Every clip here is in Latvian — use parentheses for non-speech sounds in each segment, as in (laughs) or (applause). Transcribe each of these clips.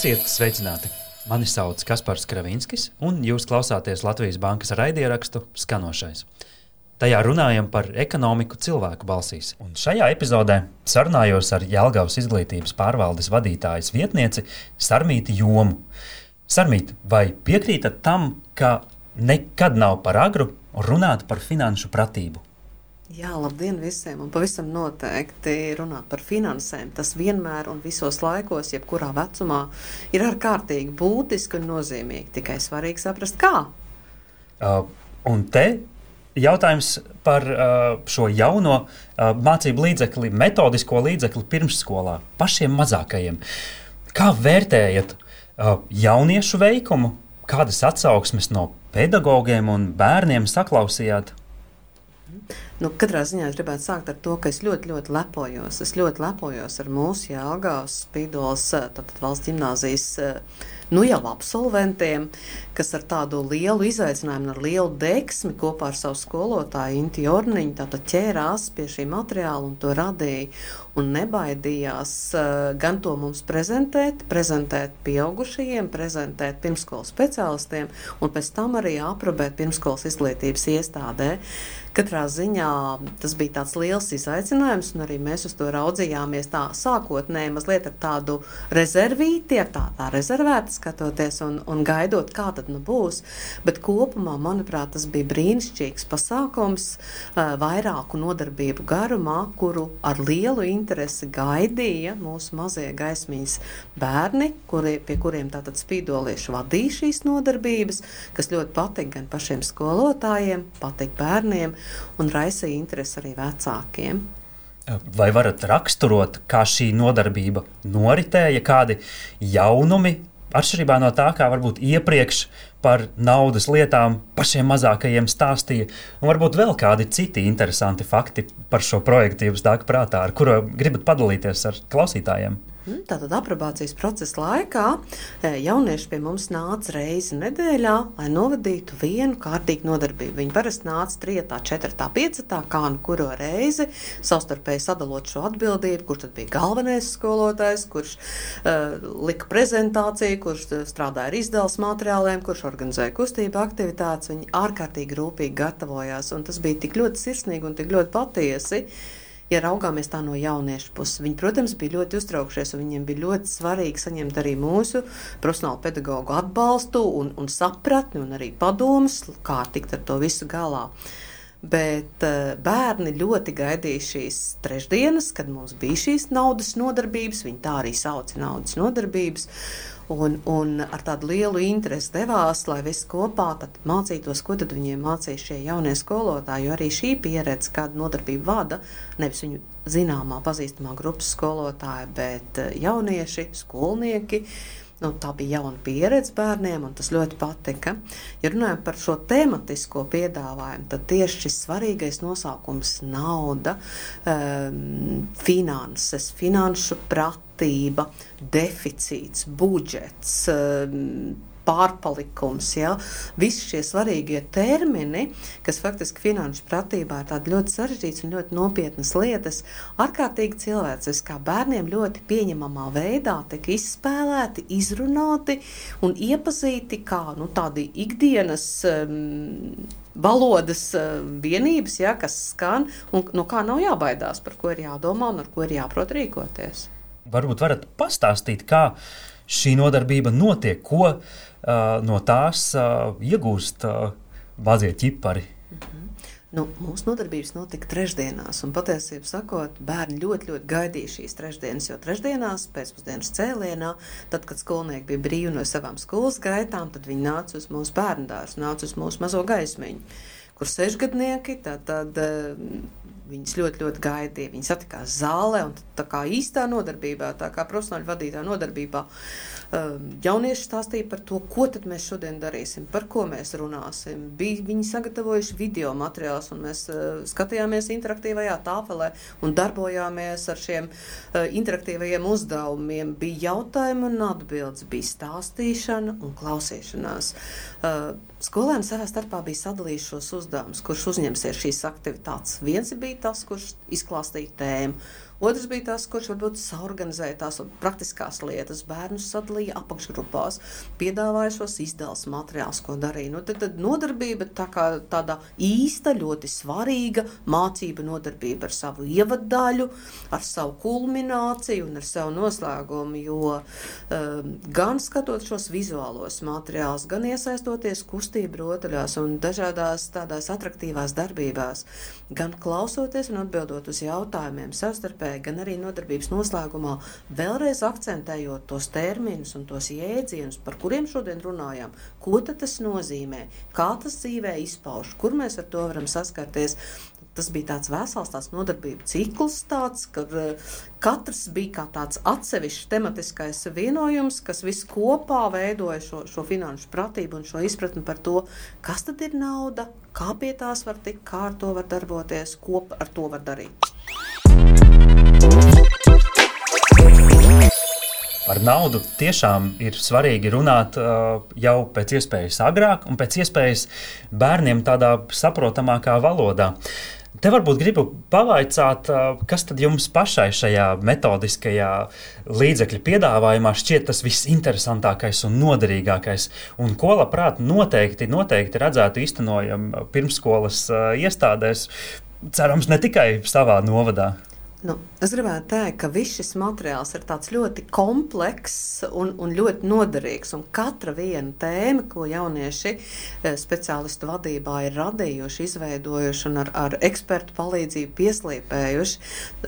Esiet sveicināti! Mani sauc Kaspars Kravinskis, un jūs klausāties Latvijas Bankas raidierakstu Skanošais. Tajā runājam par ekonomiku cilvēku balsīs. Un šajā epizodē sarunājos ar Jālgavas izglītības pārvaldes vadītājas vietnieci Sarmīti Jomu. Sarmīt, vai piekrītat tam, ka nekad nav par agru runāt par finanšu pratību? Jā, labdien visiem! Un pavisam noteikti runāt par finansēm. Tas vienmēr un visos laikos, jebkurā vecumā, ir ārkārtīgi būtiski un nozīmīgi. Tikai svarīgi saprast, kā. Uh, un te jautājums par uh, šo jauno uh, mācību līdzekli, metodisko līdzekli pirmsskolā, pašiem mazākajiem. Kā vērtējat uh, jauniešu veikumu? Kādas atsauksmes no pedagogiem un bērniem saklausījāt? Nu, katrā ziņā es gribētu sākt ar to, ka es ļoti, ļoti lepojos. Es ļoti lepojos ar mūsu Jāgaunas Spīdols, tātad valsts gimnāzijas nu jau absolventiem, kas ar tādu lielu izaicinājumu, ar lielu deksmi kopā ar savu skolotāju Inti Orniņu tātad ķērās pie šī materiāla un to radīja un nebaidījās gan to mums prezentēt, prezentēt pieaugušajiem, prezentēt pirmskolas speciālistiem un pēc tam arī aprobēt pirmskolas izglītības iestādē. Katrā ziņā tas bija tāds liels izaicinājums, un arī mēs uz to raudzījāmies tā sākotnēji, mazliet ar tādu rezervīti, ar tā, tā rezervēti skatoties un, un gaidot, kā tad nu būs. Bet kopumā, manuprāt, tas bija brīnišķīgs pasākums vairāku nodarbību garumā, kuru ar lielu interesi gaidīja mūsu mazie gaismīs bērni, kuri, pie kuriem tātad spīdolieši vadīja šīs nodarbības, kas ļoti patika gan pašiem skolotājiem, patika bērniem un raisīja interesi arī vecākiem. Vai varat raksturot, kā šī nodarbība noritēja, kādi jaunumi, atšķirībā no tā, kā varbūt iepriekš par naudas lietām pašiem mazākajiem stāstīja, un varbūt vēl kādi citi interesanti fakti par šo projektu jums nāk prātā, ar kuru gribat padalīties ar klausītājiem? Mhm, tātad aprobācijas procesa laikā e, jaunieši pie mums nāca reizi nedēļā, lai novadītu vienu kārtīgu nodarbību. Viņi parasti nāca trijotā, četrtā, piecatā, kā nu kuro reizi, savstarpēji sadalot šo atbildību, kurš tad bija galvenais skolotājs, kurš uh, lika prezentāciju, kurš strādāja ar izdevuma materiāliem, kurš organizēja kustību aktivitātes. Viņi ārkārtīgi rūpīgi gatavojās, un tas bija tik ļoti sirsnīgi un tik ļoti patiesi ja raugāmies tā no jauniešu puses, viņi, protams, bija ļoti uztraukšies, un viņiem bija ļoti svarīgi saņemt arī mūsu profesionālu pedagoģu atbalstu un, un sapratni un arī padomus, kā tikt ar to visu galā. Bet uh, bērni ļoti gaidīja šīs trešdienas, kad mums bija šīs naudas nodarbības. Viņi tā arī sauca naudas nodarbības un, un ar tādu lielu interesi devās, lai visi kopā mācītos, ko viņiem mācīs šie jaunie skolotāji. Jo arī šī pieredze, kāda nodarbība vada, nevis viņu zināmā, pazīstamā grupas skolotāja, bet eh, jaunieši, skolnieki. Nu, tā bija jauna pieredze bērniem, un tas ļoti patika. Ja runājam par šo tematisko piedāvājumu, tad tieši šis svarīgais nosaukums - nauda, um, finanses, finanšu prata kārtība, deficīts, budžets. Um, pārpalikums, ja? visi šie svarīgie termini, kas faktiski finanšu pratībā ir ļoti sarežģīti un ļoti nopietnas lietas, ārkārtīgi cilvēciski, kā bērniem ļoti pieņemamā veidā tiek izspēlēti, izrunāti un iepazīti kā nu, tādi ikdienas. Um, valodas uh, vienības, ja, kas skan un no kā nav jābaidās, par ko ir jādomā un ar ko ir jāprot rīkoties varbūt varat pastāstīt, kā šī nodarbība notiek, ko uh, no tās uh, iegūst uh, mazie ķipari. Mm -hmm. Nu, mūsu nodarbības notika trešdienās, un patiesībā sakot, bērni ļoti, ļoti gaidīja šīs trešdienas, jo trešdienās, pēcpusdienas cēlienā, tad, kad skolnieki bija brīvi no savām skolas gaitām, tad viņi nāca uz mūsu bērnu dārstu, nāca uz mūsu mazo gaismiņu, kur sešgadnieki tad, tad, Viņas ļoti, ļoti gaidīja. Viņi satikās zālē, un tā kā īstā nodarbībā, tā kā profesionāla vadītāja nodarbībā, um, jaunieši stāstīja par to, ko tad mēs šodien darīsim, par ko mēs runāsim. Bija viņi sagatavojuši video materiālus, un mēs uh, skatījāmies interaktīvajā tāfelē un darbojāmies ar šiem uh, interaktīvajiem uzdevumiem. Bija jautājumi un atbildes, bija stāstīšana un klausīšanās. Skolēni savā starpā bija sadalījuši šos uzdevumus, kurš uzņemsies šīs aktivitātes. Viens bija tas, kurš izklāstīja tēmu, Otrs bija tas, kurš varbūt saorganizēja tās praktiskās lietas, bērnus sadalīja apakšgrupās, piedāvāja šos izdevus materiālus, ko darīja. Nu, tad, tad nodarbība tā kā tāda īsta, ļoti svarīga mācība nodarbība ar savu ievaddaļu, ar savu kulmināciju un ar savu noslēgumu, jo um, gan skatot šos vizuālos materiālus, gan iesaistoties kustību rotaļās un dažādās tādās atraktīvās darbībās, gan klausoties un atbildot uz jautājumiem savstarpēji, iespēja, gan arī nodarbības noslēgumā vēlreiz akcentējot tos terminus un tos jēdzienus, par kuriem šodien runājām. Ko tas nozīmē, kā tas dzīvē izpaužas, kur mēs ar to varam saskarties. Tas bija tāds vesels tāds nodarbību cikls, tāds, kur uh, katrs bija kā tāds atsevišķs tematiskais vienojums, kas viss kopā veidoja šo, šo finanšu pratību un šo izpratni par to, kas tad ir nauda, kā pie tās var tikt, kā ar to var darboties, ko ar to var darīt. Par naudu tiešām ir svarīgi runāt uh, jau pēc iespējas agrāk un pēc iespējas bērniem tādā saprotamākā valodā. Te varbūt gribu pavaicāt, uh, kas tad jums pašai šajā metodiskajā līdzekļu piedāvājumā šķiet tas visinteresantākais un noderīgākais, un ko labprāt noteikti, noteikti redzētu īstenojam pirmsskolas uh, iestādēs, cerams, ne tikai savā novadā. Nu, es gribētu teikt, ka viss šis materiāls ir ļoti komplekss un, un ļoti noderīgs. Un katra viena tēma, ko jaunieši eh, speciālistu vadībā ir radījuši, izveidojuši un ar, ar ekspertu palīdzību pieslīpējuši,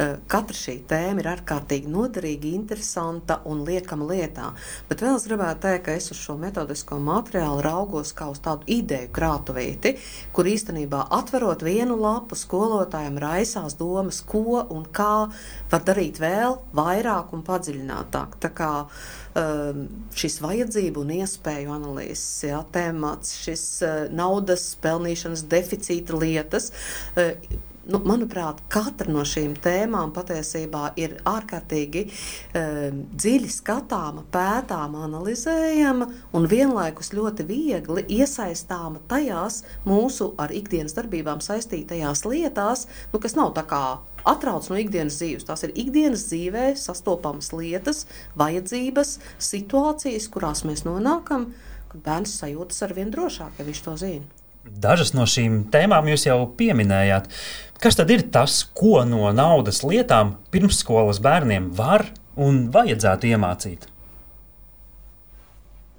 eh, katra šī tēma ir ārkārtīgi noderīga, interesanta un liekama lietā. Bet vēl es gribētu teikt, ka es uz šo metodisko materiālu raugos kā uz tādu ideju krātuvīti, kur īstenībā atverot vienu lapu skolotājiem raisās domas, ko un kā kā var darīt vēl vairāk un padziļinātāk. Tā kā um, šis vajadzību un iespēju analīzes ja, temats, šis uh, naudas pelnīšanas deficīta lietas. Nu, manuprāt, katra no šīm tēmām patiesībā ir ārkārtīgi um, dziļi skatāma, pētāma, analizējama un vienlaikus ļoti viegli iesaistāma tajās mūsu ar ikdienas darbībām saistītajās lietās, nu, kas nav tā kā atrauc no ikdienas dzīves. Tās ir ikdienas dzīvē sastopamas lietas, vajadzības, situācijas, kurās mēs nonākam, kad bērns sajūtas ar vien drošāk, ja viņš to zina. Dažas no šīm tēmām jūs jau pieminējāt. Kas tad ir tas, ko no naudas lietām pirmsskolas bērniem var un vajadzētu iemācīt?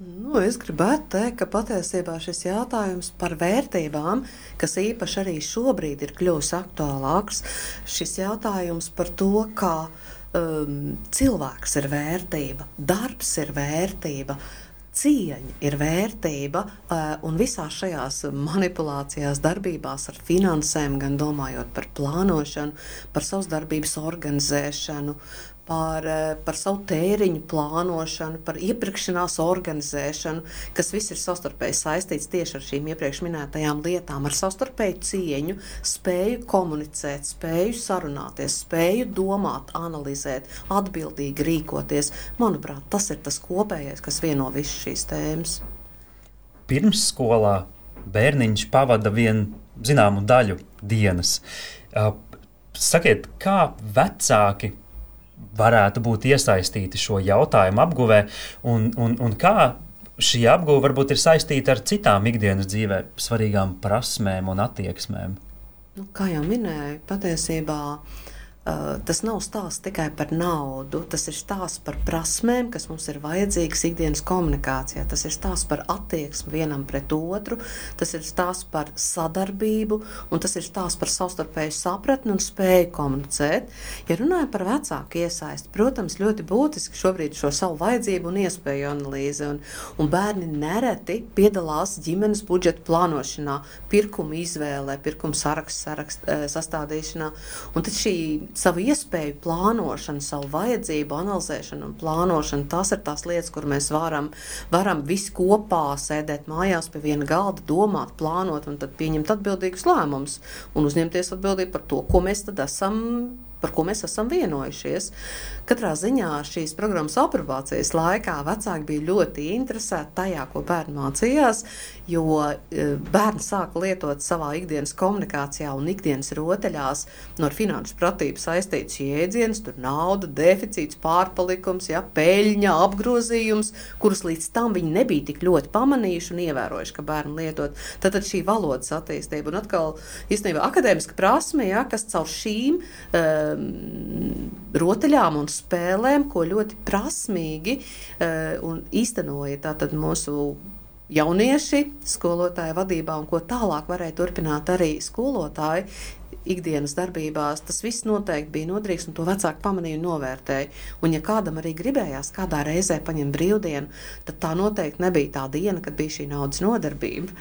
Nu, es gribētu teikt, ka patiesībā šis jautājums par vērtībām, kas īpaši arī šobrīd ir kļuvis aktuālāks, šis jautājums par to, kā um, cilvēks ir vērtība, darbs ir vērtība. Cieņa ir vērtība, uh, un visās šajās manipulācijās, darbībās ar finansēm, gan domājot par plānošanu, par savas darbības organizēšanu, par, eh, par savu tēriņu plānošanu, par iepirkšanās organizēšanu, kas viss ir savstarpēji saistīts tieši ar šīm iepriekš minētajām lietām, ar savstarpēju cieņu, spēju komunicēt, spēju sarunāties, spēju domāt, analizēt, atbildīgi rīkoties. Manuprāt, tas ir tas kopējais, kas vieno visas šīs tēmas. Pirmsskolā bērniņš pavada vienu zināmu daļu dienas. Sakiet, kā vecāki varētu būt iesaistīti šo jautājumu apguvē, un, un, un kā šī apguve varbūt ir saistīta ar citām ikdienas dzīvē svarīgām prasmēm un attieksmēm. Nu, kā jau minēju, patiesībā Uh, tas nav stāsts tikai par naudu, tas ir stāsts par prasmēm, kas mums ir vajadzīgas ikdienas komunikācijā. Tas ir stāsts par attieksmi vienam pret otru, tas ir stāsts par sadarbību, un tas ir stāsts par savstarpēju sapratni un spēju komunicēt. Ja runājam par vecāku iesaisti, protams, ļoti būtiski šobrīd šo savu vajadzību un iespēju analīzi, un, un bērni nereti piedalās ģimenes budžeta plānošanā, pirkuma izvēlē, pirkuma sarakstu sarakst, eh, sastādīšanā. Un tad šī savu iespēju plānošanu, savu vajadzību analizēšanu un plānošanu. Tas ir tās lietas, kur mēs varam, varam visi kopā sēdēt mājās pie viena galda, domāt, plānot un tad pieņemt atbildīgus lēmumus un uzņemties atbildību par to, ko mēs tad esam par ko mēs esam vienojušies. Katrā ziņā šīs programmas aprobācijas laikā vecāki bija ļoti interesēti tajā, ko bērni mācījās, jo e, bērni sāka lietot savā ikdienas komunikācijā un ikdienas rotaļās no finanšu pratību saistīts jēdziens, tur nauda, deficīts, pārpalikums, ja, peļņa, apgrozījums, kurus līdz tam viņi nebija tik ļoti pamanījuši un ievērojuši, ka bērni lietot. Tad, tad šī valodas attīstība un atkal īstenībā akadēmiska prasme, ja, kas caur šīm um, rotaļām un spēlēm, ko ļoti prasmīgi uh, īstenoja tātad mūsu jaunieši skolotāja vadībā un ko tālāk varēja turpināt arī skolotāji, ikdienas darbībās, tas viss noteikti bija noderīgs, un to vecāki pamanīja un novērtēja. Un, ja kādam arī gribējās kādā reizē paņemt brīvdienu, tad tā noteikti nebija tā diena, kad bija šī naudas nodarbība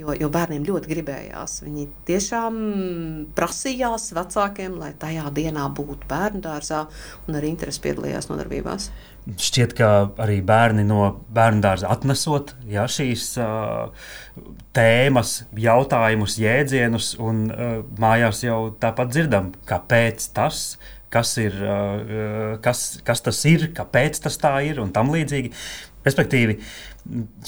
jo, jo bērniem ļoti gribējās. Viņi tiešām prasījās vecākiem, lai tajā dienā būtu bērnu dārzā un arī interesi piedalījās nodarbībās. Šķiet, ka arī bērni no bērnu dārza atnesot ja, šīs uh, tēmas, jautājumus, jēdzienus, un uh, mājās jau tāpat dzirdam, kāpēc tas kas, ir, kas, kas tas ir, kāpēc tas tā ir un tam līdzīgi. Respektīvi,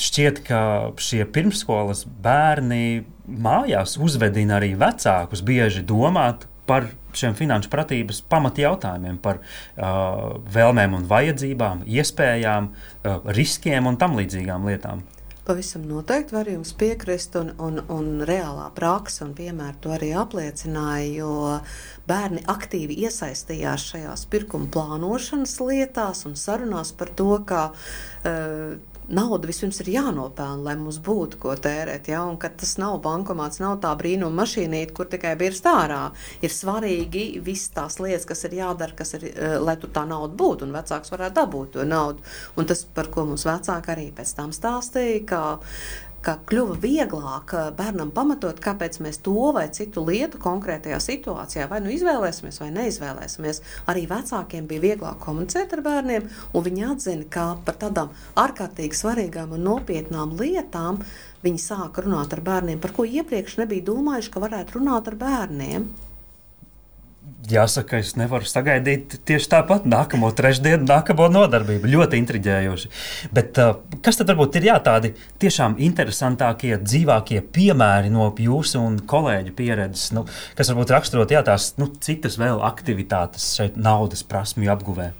šķiet, ka šie pirmsskolas bērni mājās uzvedina arī vecākus bieži domāt par šiem finanšu pratības pamatjautājumiem, par uh, vēlmēm un vajadzībām, iespējām, uh, riskiem un tam līdzīgām lietām. Pavisam noteikti var jums piekrist, un, un, un reālā praksa un piemēra to arī apliecināja, jo bērni aktīvi iesaistījās šajās pirkuma plānošanas lietās un sarunās par to, ka uh, nauda vispirms ir jānopelna, lai mums būtu ko tērēt. Ja? Un, tas nav bankomāts, nav tā brīnuma mašīnīte, kur tikai birst ārā. Ir svarīgi visas tās lietas, kas ir jādara, kas ir, eh, lai tur tā nauda būtu un vecāks varētu dabūt to naudu. Un tas, par ko mums vecāki arī pēc tam stāstīja, ka ka kļuva vieglāk eh, bērnam pamatot, kāpēc mēs to vai citu lietu konkrētajā situācijā vai nu izvēlēsimies vai neizvēlēsimies. Arī vecākiem bija vieglāk komunicēt ar bērniem, un viņi atzina, ka par tādām ārkārtīgi svarīgām un nopietnām lietām viņi sāka runāt ar bērniem, par ko iepriekš nebija domājuši, ka varētu runāt ar bērniem. Jāsaka, es nevaru sagaidīt tieši tāpat nākamo trešdienu, nākamo nodarbību. Ļoti intriģējoši. Bet uh, kas tad varbūt ir jā, tādi tiešām interesantākie, dzīvākie piemēri no jūsu un kolēģu pieredzes, nu, kas varbūt raksturot jā, tās nu, citas vēl aktivitātes šeit naudas prasmju apguvē?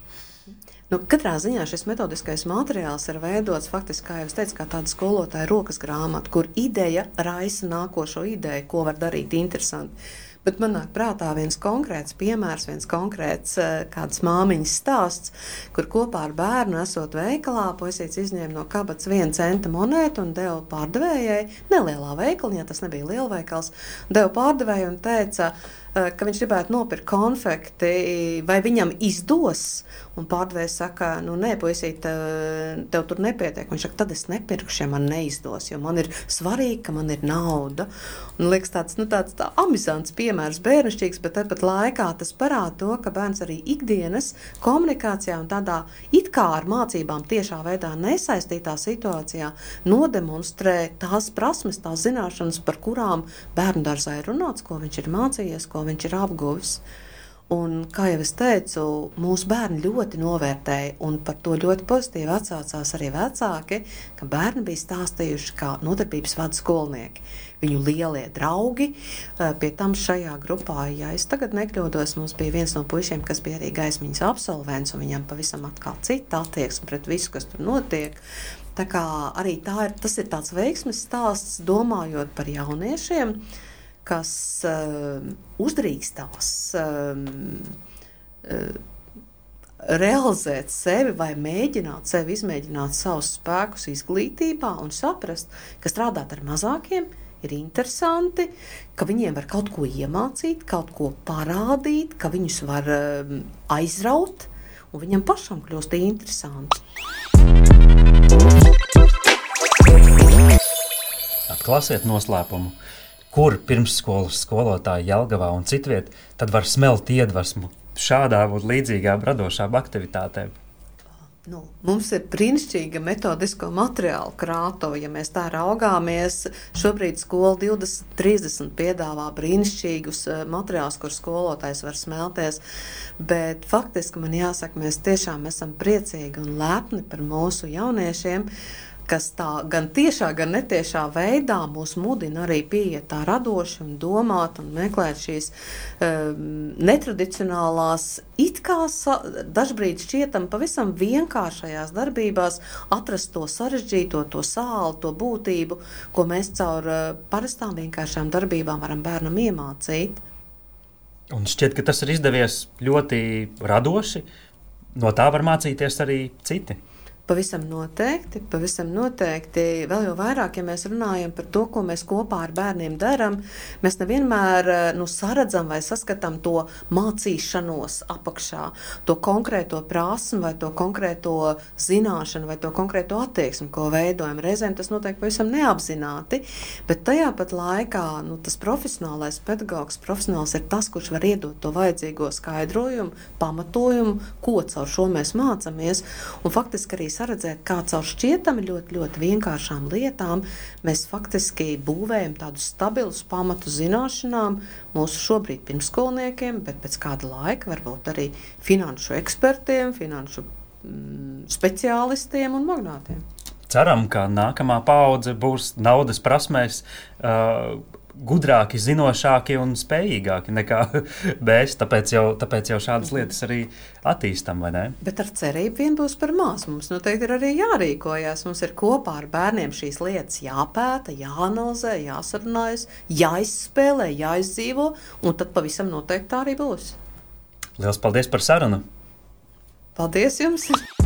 Nu, katrā ziņā šis metodiskais materiāls ir veidots faktiski, kā jau es teicu, kā tāda skolotāja rokas grāmata, kur ideja raisa nākošo ideju, ko var darīt interesanti. Bet man nāk prātā viens konkrēts piemērs, viens konkrēts eh, kāds māmiņas stāsts, kur kopā ar bērnu esot veikalā, puisīts izņēma no kabatas vienu centa monētu un deva pārdevējai, nelielā veikaliņā, tas nebija lielveikals, deva pārdevējai un teica, eh, ka viņš gribētu nopirkt konfekti, vai viņam izdos. Un pārdevējs saka, nu, nē, puisīt, tev tur nepietiek. Viņš saka, tad es nepirkšu, ja man neizdos, jo man ir svarīgi, ka man ir nauda. Un liekas tāds, nu, tāds tā amizants piemērs, bērnišķīgs, bet tāpat laikā tas parāda to, ka bērns arī ikdienas komunikācijā un tādā it kā ar mācībām tiešā veidā nesaistītā situācijā nodemonstrē tās prasmes, tās zināšanas, par kurām bērnu dārzā ir runāts, ko viņš ir mācījies, ko viņš ir apguvis. Un, kā jau es teicu, mūsu bērni ļoti novērtēja, un par to ļoti pozitīvi atsaucās arī vecāki, ka bērni bija stāstījuši, kā nodarbības vada skolnieki. Viņu lielie draugi, eh, pie tam šajā grupā, ja es tagad nekļūdos, mums bija viens no puišiem, kas bija arī gaismiņas absolvents, un viņam pavisam atkal cita attieksme pret visu, kas tur notiek. Tā kā arī tā ir, tas ir tāds veiksmes stāsts, domājot par jauniešiem. Uh, kas uh, uzdrīkstās um, uh, realizēt sevi vai mēģināt sevi izmēģināt savus spēkus izglītībā un saprast, ka strādāt ar mazākiem ir interesanti, ka viņiem var kaut ko iemācīt, kaut ko parādīt, ka viņus var um, aizraut un viņam pašam kļūst interesanti. Atklāsiet noslēpumu kur pirmsskolas skolotāji Jelgavā un citviet, tad var smelt iedvesmu šādām un līdzīgām radošām aktivitātēm. Nu, mums ir brīnišķīga metodisko materiālu krātuve. Ja mēs tā raugāmies, šobrīd skola 20, 30 piedāvā brīnišķīgus eh, materiālus, kurus skolotājs var smelties. Bet faktiski man jāsaka, mēs tiešām esam priecīgi un lepni par mūsu jauniešiem kas tā gan tiešā, gan netiešā veidā mūs mudina arī pieiet tā radoši un domāt un meklēt šīs um, netradicionālās, it kā dažbrīd šķietam pavisam vienkāršajās darbībās atrast to sarežģīto, to sāli, to būtību, ko mēs caur uh, parastām vienkāršām darbībām varam bērnam iemācīt. Un šķiet, ka tas ir izdevies ļoti radoši. No tā var mācīties arī citi. Pavisam noteikti, pavisam noteikti. Vēl jau vairāk, ja mēs runājam par to, ko mēs kopā ar bērniem darām, mēs nevienmēr eh, nu, saredzam vai saskatām to mācīšanos apakšā, to konkrēto prasmu vai to konkrēto zināšanu vai to konkrēto attieksmi, ko veidojam. Reizēm tas notiek pavisam neapzināti, bet tajā pat laikā nu, tas profesionālais pedagogs, profesionāls ir tas, kurš var iedot to vajadzīgo skaidrojumu, pamatojumu, ko caur šo mēs mācāmies. Un faktiski arī saredzēt, kā caur šķietami ļoti, ļoti vienkāršām lietām mēs faktiski būvējam tādus stabilus pamatus zināšanām mūsu šobrīd pirmskolniekiem, bet pēc kāda laika varbūt arī finanšu ekspertiem, finanšu mm, speciālistiem un magnātiem. Ceram, ka nākamā paudze būs naudas prasmēs. Uh, gudrāki, zinošāki un spējīgāki nekā (laughs) mēs. Tāpēc jau, tāpēc jau šādas lietas arī attīstam. Bet ar cerību vien būs par maz. Mums noteikti ir arī jārīkojas. Mums ir kopā ar bērniem šīs lietas jāpēta, jāanalizē, jāsarunājas, jāizspēlē, jāizdzīvo, un tad pavisam noteikti tā arī būs. Lielas paldies par sarunu! Paldies jums! (laughs)